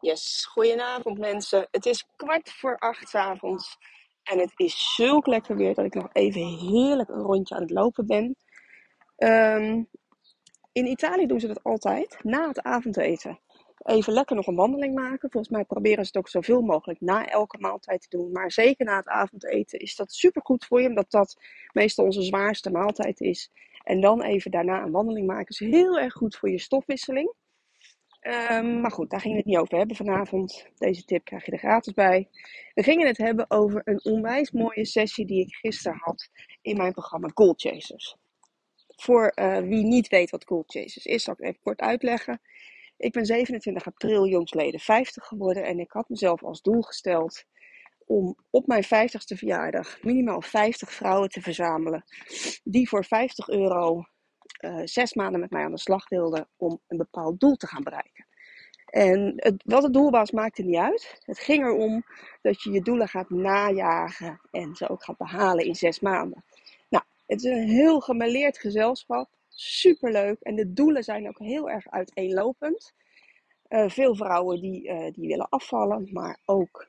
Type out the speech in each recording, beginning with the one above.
Yes, goedenavond mensen. Het is kwart voor acht avonds en het is zulk lekker weer dat ik nog even heerlijk een rondje aan het lopen ben. Ehm, in Italië doen ze dat altijd, na het avondeten. Even lekker nog een wandeling maken. Volgens mij proberen ze het ook zoveel mogelijk na elke maaltijd te doen. Maar zeker na het avondeten is dat super goed voor je, omdat dat meestal onze zwaarste maaltijd is. En dan even daarna een wandeling maken is heel erg goed voor je stofwisseling. Ehm, maar goed, daar gingen we het niet over hebben vanavond. Deze tip krijg je er gratis bij. We gingen het hebben over een onwijs mooie sessie die ik gisteren had in mijn programma Gold Chasers. Voor eh, wie niet weet wat Gold Chasers is, zal ik het even kort uitleggen. Ik ben 27 april jongsleden 50 geworden en ik had mezelf als doel gesteld om op mijn 50ste verjaardag minimaal 50 vrouwen te verzamelen die voor 50 euro uh, zes maanden met mij aan de slag wilden om een bepaald doel te gaan bereiken. En het, wat het doel was, maakte niet uit. Het ging erom dat je je doelen gaat najagen en ze ook gaat behalen in zes maanden. Nou, het is een heel gemaleerd gezelschap. Superleuk. En de doelen zijn ook heel erg uiteenlopend. Uh, veel vrouwen die, uh, die willen afvallen, maar ook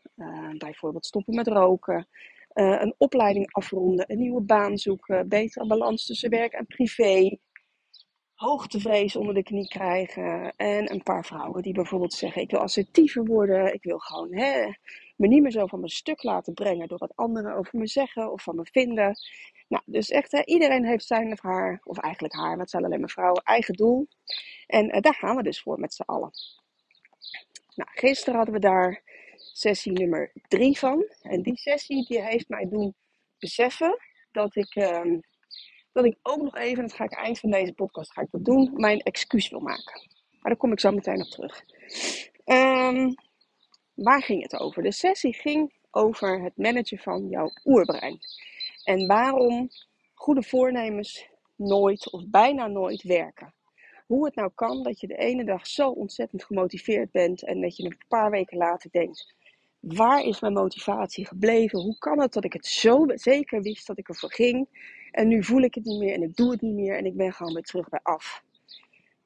bijvoorbeeld stoppen met roken. een opleiding afronden, een nieuwe baan zoeken, betere balans tussen werk en privé hoogtevrees onder de knie krijgen. En een paar vrouwen die bijvoorbeeld zeggen: Ik wil assertiever worden. Ik wil gewoon hè, me niet meer zo van mijn stuk laten brengen door wat anderen over me zeggen of van me vinden. Nou, dus echt, hè, iedereen heeft zijn of haar, of eigenlijk haar, dat zijn alleen maar vrouwen, eigen doel. En uh, daar gaan we dus voor met z'n allen. Nou, gisteren hadden we daar sessie nummer drie van. En die sessie die heeft mij doen beseffen dat ik. Uh, dat ik ook nog even, dat ga ik eind van deze podcast ga ik dat doen, mijn excuus wil maken. Maar daar kom ik zo meteen op terug. Um, waar ging het over? De sessie ging over het managen van jouw oerbrein. En waarom goede voornemens nooit of bijna nooit werken. Hoe het nou kan dat je de ene dag zo ontzettend gemotiveerd bent en dat je een paar weken later denkt: waar is mijn motivatie gebleven? Hoe kan het dat ik het zo zeker wist dat ik ervoor ging? En nu voel ik het niet meer en ik doe het niet meer en ik ben gewoon weer terug bij af.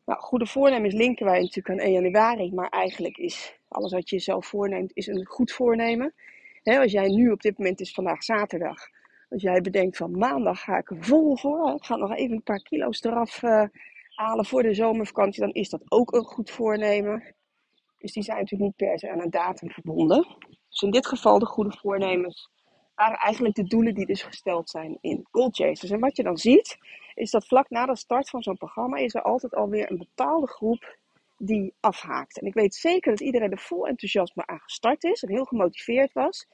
Nou, goede voornemens linken wij natuurlijk aan 1 januari, maar eigenlijk is alles wat je zelf voorneemt is een goed voornemen. als jij nu op dit moment is vandaag zaterdag, als jij bedenkt van maandag ga ik er vol voor, ik ga nog even een paar kilo's eraf uh, halen voor de zomervakantie, dan is dat ook een goed voornemen. Dus die zijn natuurlijk niet per se aan een datum verbonden. Dus in dit geval de goede voornemens waren eigenlijk de doelen die dus gesteld zijn in Gold Chasers. En wat je dan ziet, is dat vlak na de start van zo'n programma is er altijd alweer een bepaalde groep die afhaakt. En ik weet zeker dat iedereen er vol enthousiasme aan gestart is en heel gemotiveerd was.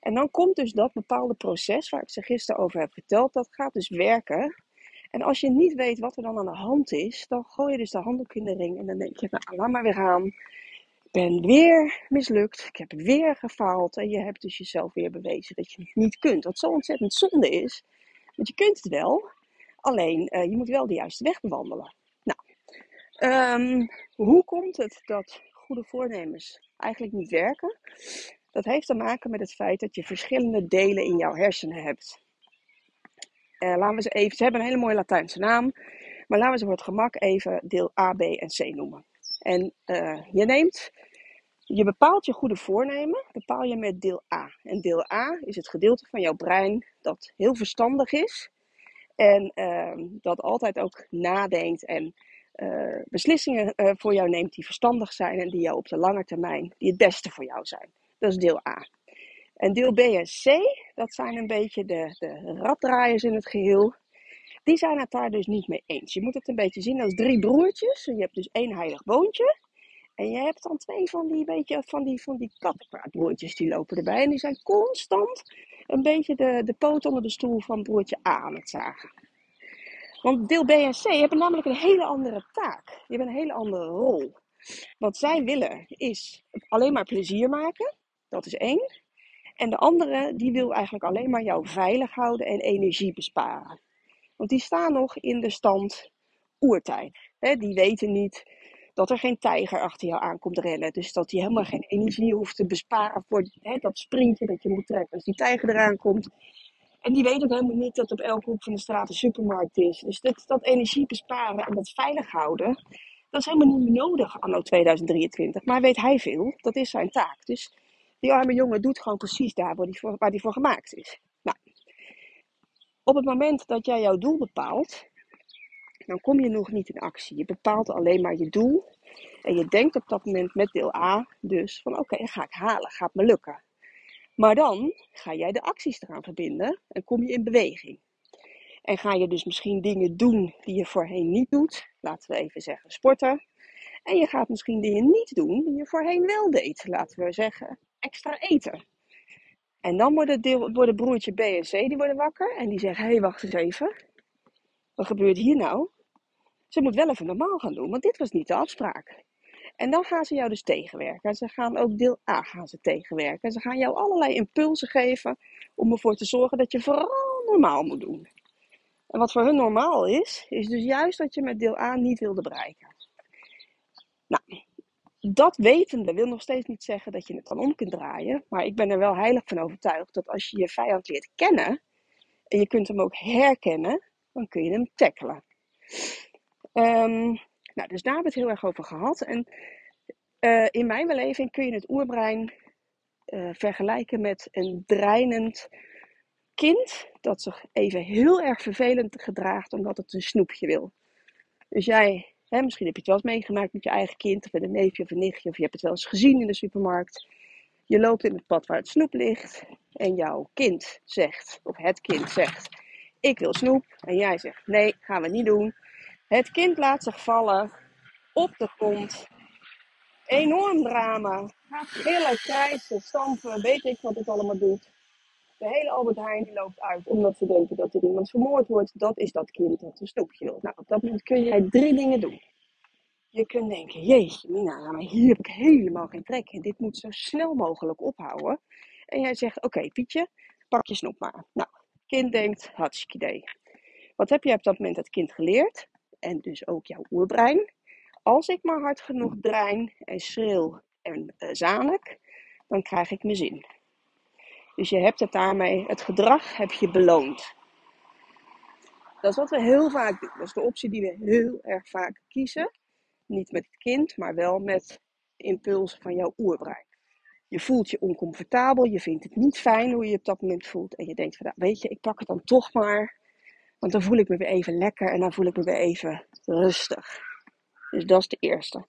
En dan komt dus dat bepaalde proces waar ik ze gisteren over heb verteld, dat gaat dus werken. En als je niet weet wat er dan aan de hand is, dan gooi je dus de handdoek in de ring en dan denk je, nou laat maar weer gaan ben weer mislukt. Ik heb weer gefaald. En je hebt dus jezelf weer bewezen dat je het niet kunt. Wat zo ontzettend zonde is. Want je kunt het wel. Alleen uh, je moet wel de juiste weg bewandelen. Nou, um, hoe komt het dat goede voornemens eigenlijk niet werken? Dat heeft te maken met het feit dat je verschillende delen in jouw hersenen hebt. Uh, laten we ze even, ze hebben een hele mooie Latijnse naam. Maar laten we ze voor het gemak even deel A, B en C noemen. En uh, je neemt, je bepaalt je goede voornemen, bepaal je met deel A. En deel A is het gedeelte van jouw brein dat heel verstandig is. En uh, dat altijd ook nadenkt en uh, beslissingen uh, voor jou neemt die verstandig zijn en die jou op de lange termijn die het beste voor jou zijn. Dat is deel A. En deel B en C, dat zijn een beetje de, de raddraaiers in het geheel die zijn het daar dus niet mee eens. Je moet het een beetje zien als drie broertjes. Je hebt dus één heilig boontje. En je hebt dan twee van die, beetje, van die, van die die lopen erbij. En die zijn constant een beetje de, de poot onder de stoel van broertje A aan het zagen. Want deel B en C hebben namelijk een hele andere taak. Die hebben een hele andere rol. Wat zij willen is alleen maar plezier maken. Dat is één. En de andere, die wil eigenlijk alleen maar jou veilig houden en energie besparen. Want die staan nog in de stand oertijd. die weten niet dat er geen tijger achter jou aankomt rennen. Dus dat hij helemaal geen energie hoeft te besparen voor dat sprintje dat je moet trekken als die tijger eraan komt. En die weten ook helemaal niet dat op elke hoek van de straat een supermarkt is. Dus dat, dat energie besparen en dat veilig houden, Dat is helemaal niet meer nodig anno 2023. Maar weet hij veel, dat is zijn taak. Dus die arme jongen doet gewoon precies daar waar hij waar die voor gemaakt is. Op het moment dat jij jouw doel bepaalt, dan kom je nog niet in actie. Je bepaalt alleen maar je doel. En je denkt op dat moment met deel A dus van oké, ga ik halen, gaat me lukken. Maar dan ga jij de acties eraan verbinden en kom je in beweging. En ga je dus misschien dingen doen die je voorheen niet doet. Laten we even zeggen sporten. En je gaat misschien dingen niet doen die je voorheen wel deed. Laten we zeggen extra eten. En dan worden, deel, worden broertje B en C die worden wakker. En die zeggen, hé hey, wacht eens even. Wat gebeurt hier nou? Ze moet wel even normaal gaan doen, want dit was niet de afspraak. En dan gaan ze jou dus tegenwerken. En ze gaan ook deel A gaan ze tegenwerken. En ze gaan jou allerlei impulsen geven om ervoor te zorgen dat je vooral normaal moet doen. En wat voor hun normaal is, is dus juist dat je met deel A niet wilde bereiken. Dat wetende wil nog steeds niet zeggen dat je het dan om kunt draaien. Maar ik ben er wel heilig van overtuigd dat als je je vijand leert kennen en je kunt hem ook herkennen, dan kun je hem tackelen. Um, nou, dus daar hebben we het heel erg over gehad. En uh, in mijn beleving kun je het oerbrein uh, vergelijken met een dreinend kind dat zich even heel erg vervelend gedraagt omdat het een snoepje wil. Dus jij, hè, misschien heb je het wel eens meegemaakt met je eigen kind of met een neefje of een nichtje of je hebt het wel eens gezien in de supermarkt. Je loopt in het pad waar het snoep ligt en jouw kind zegt, of het kind zegt, ik wil snoep. En jij zegt, nee, gaan we niet doen. Het kind laat zich vallen op de grond. Enorm drama. Gillen, krijsen, stampen, weet ik wat het allemaal doet. De hele Albert Heijn loopt uit omdat ze denken dat er iemand vermoord wordt. Dat is dat kind dat een snoepje wil. Nou, op dat moment kun jij drie dingen doen. Je kunt denken, jeetje Mina, maar hier heb ik helemaal geen trek in. Dit moet zo snel mogelijk ophouden. En jij zegt, oké Pietje, pak je snoep maar. Nou, kind denkt, hartstikke idee. Wat heb je op dat moment het kind geleerd? En dus ook jouw oerbrein. Als ik maar hard genoeg drein en schreeuw en uh, zanik, dan krijg ik mijn zin. Dus je hebt het daarmee, het gedrag heb je beloond. Dat is wat we heel vaak doen. Dat is de optie die we heel erg vaak kiezen. Niet met het kind, maar wel met impulsen van jouw oerbrein. Je voelt je oncomfortabel, je vindt het niet fijn hoe je je op dat moment voelt. En je denkt van, nou, weet je, ik pak het dan toch maar. Want dan voel ik me weer even lekker en dan voel ik me weer even rustig. Dus dat is de eerste.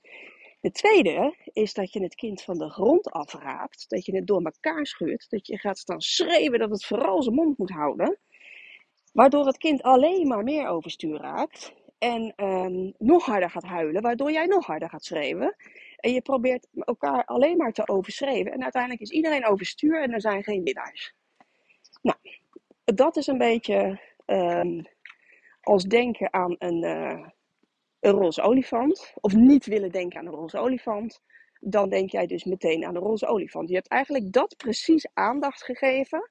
De tweede is dat je het kind van de grond afraapt, dat je het door elkaar schuurt, dat je gaat staan schreeuwen dat het vooral zijn mond moet houden, waardoor het kind alleen maar meer overstuur raakt en um, nog harder gaat huilen, waardoor jij nog harder gaat schreeuwen. En je probeert elkaar alleen maar te overschreeuwen en uiteindelijk is iedereen overstuur en er zijn geen winnaars. Nou, dat is een beetje als denken aan een, uh, een roze olifant, of niet willen denken aan een roze olifant, dan denk jij dus meteen aan een roze olifant. Je hebt eigenlijk dat precies aandacht gegeven,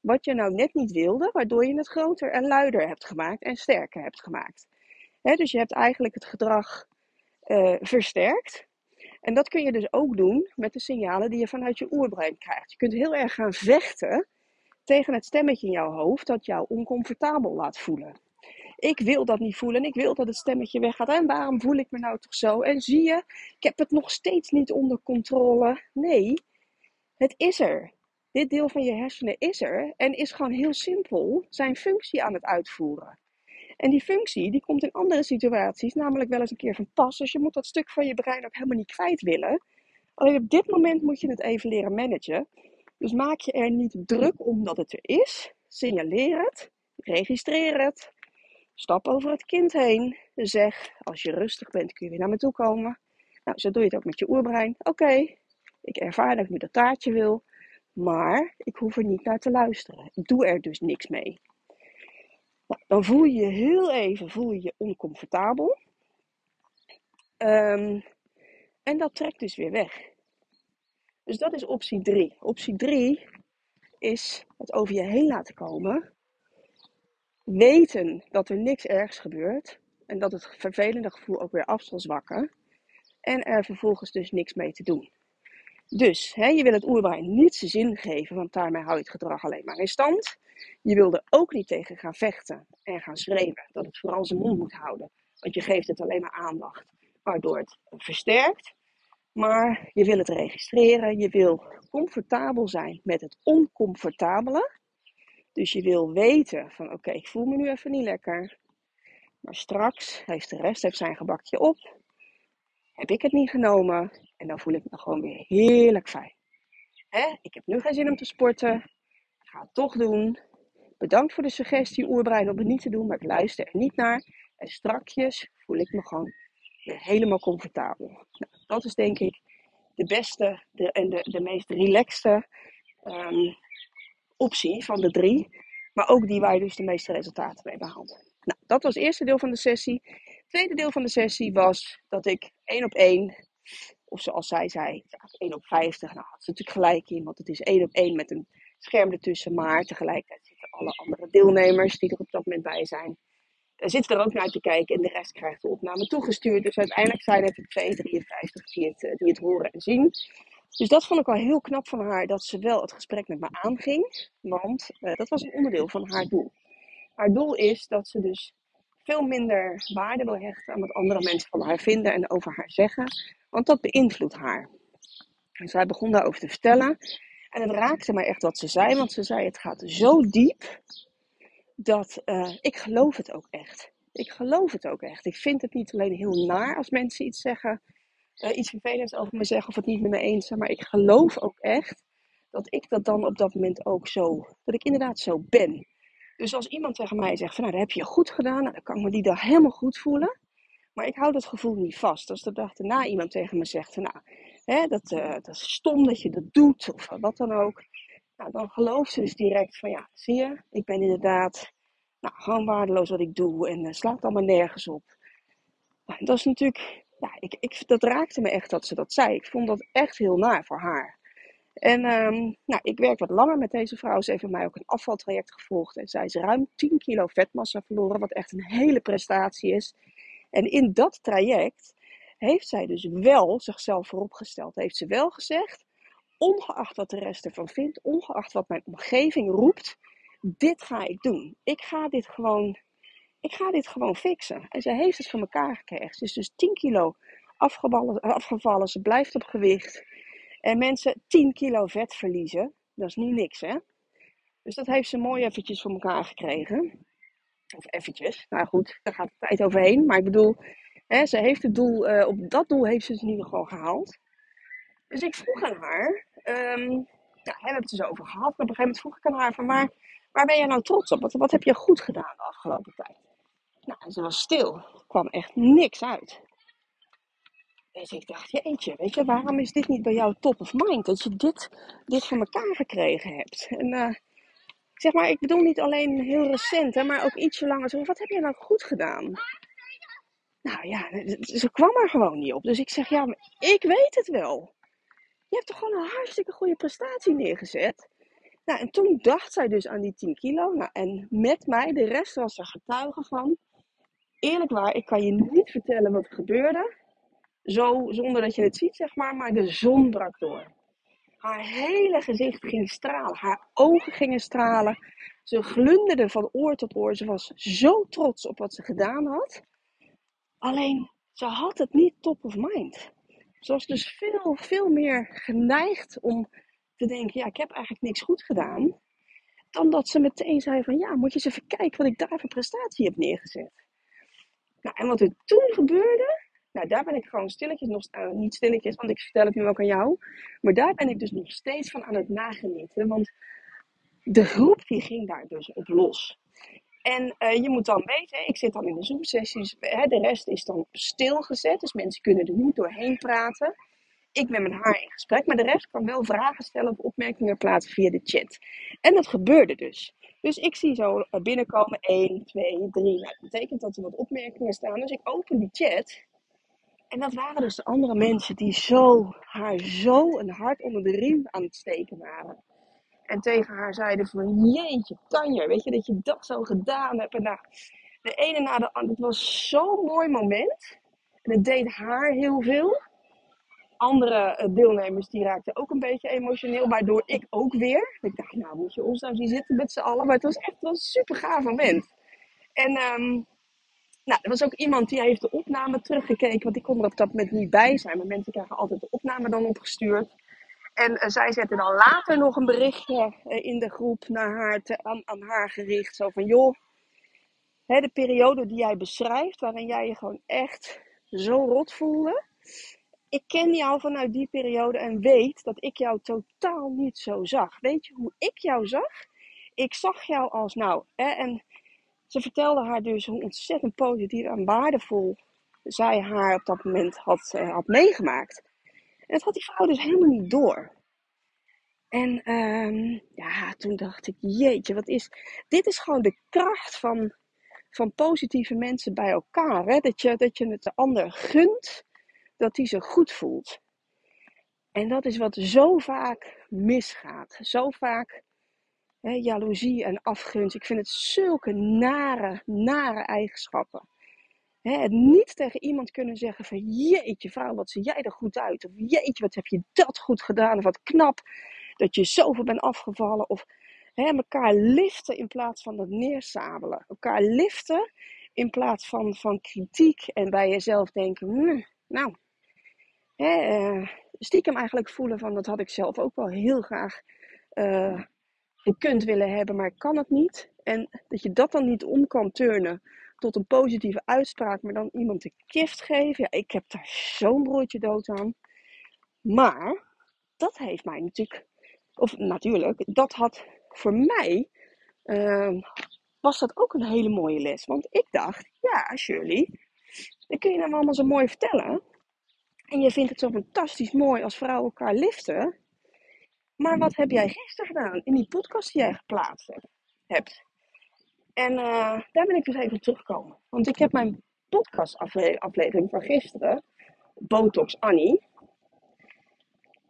wat je nou net niet wilde, waardoor je het groter en luider hebt gemaakt en sterker hebt gemaakt. Dus je hebt eigenlijk het gedrag uh, versterkt. En dat kun je dus ook doen met de signalen die je vanuit je oerbrein krijgt. Je kunt heel erg gaan vechten tegen het stemmetje in jouw hoofd dat jou oncomfortabel laat voelen. Ik wil dat niet voelen en ik wil dat het stemmetje weggaat. En waarom voel ik me nou toch zo? En zie je, ik heb het nog steeds niet onder controle. Nee, het is er. Dit deel van je hersenen is er en is gewoon heel simpel zijn functie aan het uitvoeren. En die functie die komt in andere situaties namelijk wel eens een keer van pas. Dus je moet dat stuk van je brein ook helemaal niet kwijt willen. Alleen op dit moment moet je het even leren managen. Dus maak je er niet druk om dat het er is. Signaleer het. Registreer het. Stap over het kind heen. Zeg, als je rustig bent kun je weer naar me toe komen. Nou, zo doe je het ook met je oerbrein. Oké, ik ervaar dat ik nu dat taartje wil. Maar ik hoef er niet naar te luisteren. Ik doe er dus niks mee. Nou, dan voel je je heel even voel je, je oncomfortabel. Um, en dat trekt dus weer weg. Dus dat is optie 3. Optie 3 is het over je heen laten komen. Weten dat er niks ergs gebeurt. En dat het vervelende gevoel ook weer af zal zwakken. En er vervolgens dus niks mee te doen. Dus hè, je wil het oerbrein niet zijn zin geven, want daarmee hou je het gedrag alleen maar in stand. Je wil er ook niet tegen gaan vechten en gaan schreeuwen dat het vooral zijn mond moet houden. Want je geeft het alleen maar aandacht. waardoor het versterkt. Maar je wil het registreren, je wil comfortabel zijn met het oncomfortabele. Dus je wil weten van oké, ik voel me nu even niet lekker. Maar straks heeft de rest heeft zijn gebakje op. Heb ik het niet genomen en dan voel ik me gewoon weer heerlijk fijn. Hè? Ik heb nu geen zin om te sporten. Ik ga het toch doen. Bedankt voor de suggestie, oerbrein, om het niet te doen, maar ik luister er niet naar. En strakjes voel ik me gewoon weer helemaal comfortabel. Nou, dat is denk ik de beste de, en de, de meest relaxte um, optie van de drie. Maar ook die waar je dus de meeste resultaten mee behaalt. Nou, dat was het eerste deel van de sessie. Het tweede deel van de sessie was dat ik één op één, of zoals zij zei, 1 op 50. Nou, dat is natuurlijk gelijk in, want het is één op één met een scherm ertussen. Maar tegelijkertijd zitten alle andere deelnemers die er op dat moment bij zijn zitten er ook naar te kijken en de rest krijgt de opname toegestuurd. Dus uiteindelijk zijn het er 253 die het, die het horen en zien. Dus dat vond ik al heel knap van haar, dat ze wel het gesprek met me aanging. Want uh, dat was een onderdeel van haar doel. Haar doel is dat ze dus veel minder waarde wil hechten aan wat andere mensen van haar vinden en over haar zeggen. Want dat beïnvloedt haar. En zij begon daarover te vertellen. En het raakte mij echt wat ze zei, want ze zei: Het gaat zo diep dat uh, ik geloof het ook echt. Ik geloof het ook echt. Ik vind het niet alleen heel naar als mensen iets zeggen, uh, iets vervelends over me zeggen of het niet met me eens zijn, maar ik geloof ook echt dat ik dat dan op dat moment ook zo, dat ik inderdaad zo ben. Dus als iemand tegen mij zegt van nou, dat heb je goed gedaan, nou, dan kan ik me die dag helemaal goed voelen. Maar ik hou dat gevoel niet vast. Als de dag daarna iemand tegen me zegt van nou, hè, dat, uh, dat is stom dat je dat doet of wat dan ook. Nou, dan gelooft ze dus direct van ja, zie je, ik ben inderdaad nou, gewoon waardeloos wat ik doe en uh, slaat allemaal nergens op. Nou, dat is natuurlijk, ja, ik, ik, dat raakte me echt dat ze dat zei. Ik vond dat echt heel naar voor haar. En um, nou, ik werk wat langer met deze vrouw. Ze heeft mij ook een afvaltraject gevolgd. En zij is ruim 10 kilo vetmassa verloren, wat echt een hele prestatie is. En in dat traject heeft zij dus wel zichzelf vooropgesteld. Heeft ze wel gezegd, ongeacht wat de rest ervan vindt, ongeacht wat mijn omgeving roept, dit ga ik doen. Ik ga dit gewoon, ik ga dit gewoon fixen. En ze heeft het voor elkaar gekregen. Ze is dus 10 kilo afgevallen, afgevallen. Ze blijft op gewicht. En mensen 10 kilo vet verliezen, dat is niet niks hè. Dus dat heeft ze mooi eventjes voor elkaar gekregen. Of eventjes, nou goed, daar gaat de tijd overheen. Maar ik bedoel, hè, ze heeft het doel, uh, op dat doel heeft ze het in ieder geval gehaald. Dus ik vroeg aan haar, um, nou, we hebben het dus over gehad. Op een gegeven moment vroeg ik aan haar van, maar waar ben jij nou trots op? Wat heb je goed gedaan de afgelopen tijd? Nou, ze was stil. Er kwam echt niks uit. Dus ik dacht, jeetje, weet je, waarom is dit niet bij jou top of mind? Dat je dit, dit voor elkaar gekregen hebt. En uh, zeg maar, ik bedoel niet alleen heel recent, hè, maar ook ietsje langer. Zo, wat heb je nou goed gedaan? Nou ja, ze kwam er gewoon niet op. Dus ik zeg, ja, ik weet het wel. Je hebt toch gewoon een hartstikke goede prestatie neergezet. Nou, en toen dacht zij dus aan die 10 kilo. Nou, en met mij, de rest was er getuige van. Eerlijk waar, ik kan je niet vertellen wat er gebeurde. Zo, zonder dat je het ziet, zeg maar. Maar de zon brak door. Haar hele gezicht ging stralen. Haar ogen gingen stralen. Ze glunderde van oor tot oor. Ze was zo trots op wat ze gedaan had. Alleen, ze had het niet top of mind. Ze was dus veel, veel meer geneigd om te denken, ja, ik heb eigenlijk niks goed gedaan. Dan dat ze meteen zei van, ja, moet je eens even kijken wat ik daar voor prestatie heb neergezet. Nou, en wat er toen gebeurde, nou, daar ben ik gewoon stilletjes nog, uh, niet stilletjes, want ik vertel het nu ook aan jou. Maar daar ben ik dus nog steeds van aan het nagenieten. Want de groep die ging daar dus op los. En uh, je moet dan weten, ik zit dan in de Zoom-sessies, de rest is dan stilgezet, dus mensen kunnen er niet doorheen praten ik ben met haar in gesprek, maar de rest kan wel vragen stellen of opmerkingen plaatsen via de chat. En dat gebeurde dus. Dus ik zie zo binnenkomen 1, 2, 3. Nou, dat betekent dat er wat opmerkingen staan. Dus ik open die chat. En dat waren dus de andere mensen die zo, haar zo een hart onder de riem aan het steken waren. En tegen haar zeiden van, jeetje, Tanja, weet je dat je dat zo gedaan hebt. En nou, de ene na de andere. Het was zo'n mooi moment. En het deed haar heel veel andere eh, deelnemers die raakten ook een beetje emotioneel, waardoor ik ook weer. Ik dacht, nou moet je ons nou zien zitten met z'n allen. Maar het was echt wel een super gaaf moment. En um, Nou, er was ook iemand die heeft de opname teruggekeken, want ik kon er op dat moment niet bij zijn. Maar mensen krijgen altijd de opname dan opgestuurd. En uh, zij zette dan later nog een berichtje uh, in de groep naar haar aan, aan, haar gericht. Zo van, joh, hè, de periode die jij beschrijft, waarin jij je gewoon echt zo rot voelde. Ik ken jou vanuit die periode en weet dat ik jou totaal niet zo zag. Weet je hoe ik jou zag? Ik zag jou als nou, hè, en ze vertelde haar dus hoe ontzettend positief en waardevol zij haar op dat moment had, uh, had meegemaakt. En dat had die vrouw dus helemaal niet door. En um, ja, toen dacht ik, jeetje, wat is. Dit is gewoon de kracht van, van positieve mensen bij elkaar. Hè? Dat, je, dat je het de ander gunt, dat die zich goed voelt. En dat is wat zo vaak misgaat. Zo vaak Hè, jaloezie en afgunst. Ik vind het zulke nare, nare eigenschappen. Hè, het niet tegen iemand kunnen zeggen van jeetje vrouw, wat zie jij er goed uit. Of jeetje, wat heb je dat goed gedaan. Of wat knap dat je zoveel bent afgevallen. Of hè, elkaar liften in plaats van dat neersabelen. Elkaar liften in plaats van, van kritiek. En bij jezelf denken, hm, nou, hè, uh, stiekem eigenlijk voelen van dat had ik zelf ook wel heel graag uh, kunt willen hebben, maar ik kan het niet. En dat je dat dan niet om kan turnen tot een positieve uitspraak, maar dan iemand de gift geven. Ja, ik heb daar zo'n broodje dood aan. Maar dat heeft mij natuurlijk, of natuurlijk, dat had voor mij, uh, was dat ook een hele mooie les. Want ik dacht, ja, Shirley, dan kun je nou allemaal zo mooi vertellen. En je vindt het zo fantastisch mooi als vrouwen elkaar liften. Maar wat heb jij gisteren gedaan in die podcast die jij geplaatst hebt? En uh, daar ben ik dus even op teruggekomen. Want ik heb mijn podcastaflevering van gisteren, Botox Annie.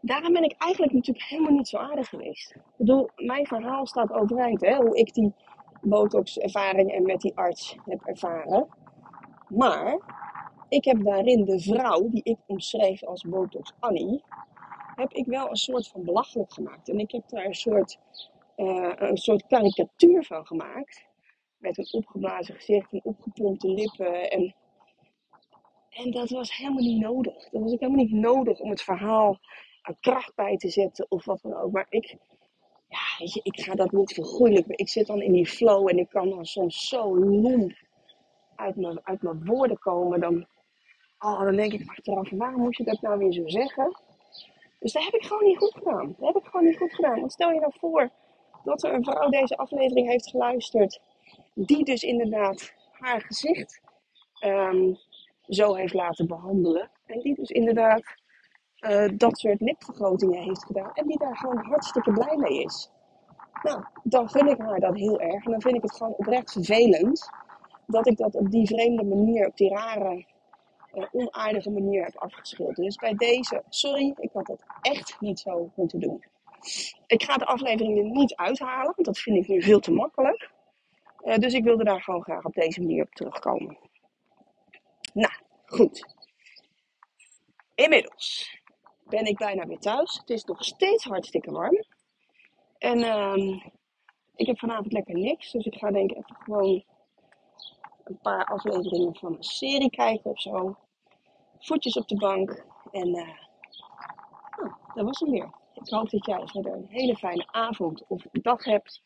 Daarom ben ik eigenlijk natuurlijk helemaal niet zo aardig geweest. Ik bedoel, mijn verhaal staat overeind, hè, hoe ik die Botox-ervaring en met die arts heb ervaren. Maar ik heb daarin de vrouw die ik omschreef als Botox Annie, heb ik wel een soort van belachelijk gemaakt. En ik heb daar een soort, uh, een soort karikatuur van gemaakt. Met een opgeblazen gezicht en opgepompte lippen. En, en dat was helemaal niet nodig. Dat was ook helemaal niet nodig om het verhaal aan kracht bij te zetten of wat dan ook. Maar ik, ja, weet je, ik ga dat niet vergoeilijken. Ik zit dan in die flow en ik kan dan soms zo lomp uit mijn, uit mijn woorden komen. Dan, oh, dan denk ik achteraf, waarom moet je dat nou weer zo zeggen? Dus dat heb ik gewoon niet goed gedaan. Dat heb ik gewoon niet goed gedaan. Want stel je nou voor dat er een vrouw deze aflevering heeft geluisterd. Die dus inderdaad haar gezicht um, zo heeft laten behandelen. En die dus inderdaad uh, dat soort lipvergrotingen heeft gedaan. En die daar gewoon hartstikke blij mee is. Nou, dan gun ik haar dat heel erg. En dan vind ik het gewoon oprecht vervelend. Dat ik dat op die vreemde manier, op die rare een onaardige manier heb afgeschilderd. Dus bij deze, sorry, ik had dat echt niet zo moeten doen. Ik ga de aflevering er niet uithalen, want dat vind ik nu veel te makkelijk. Uh, dus ik wilde daar gewoon graag op deze manier op terugkomen. Nou, goed. Inmiddels ben ik bijna weer thuis. Het is nog steeds hartstikke warm. En uh, ik heb vanavond lekker niks, dus ik ga denk ik even gewoon een paar afleveringen van een serie kijken of zo. Voetjes op de bank. En uh, oh, dat was hem weer. Ik hoop dat jij verder een hele fijne avond of dag hebt.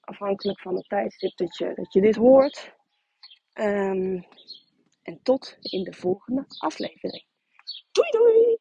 Afhankelijk van het tijdstip dat je, dat je dit hoort. Um, en tot in de volgende aflevering. Doei doei!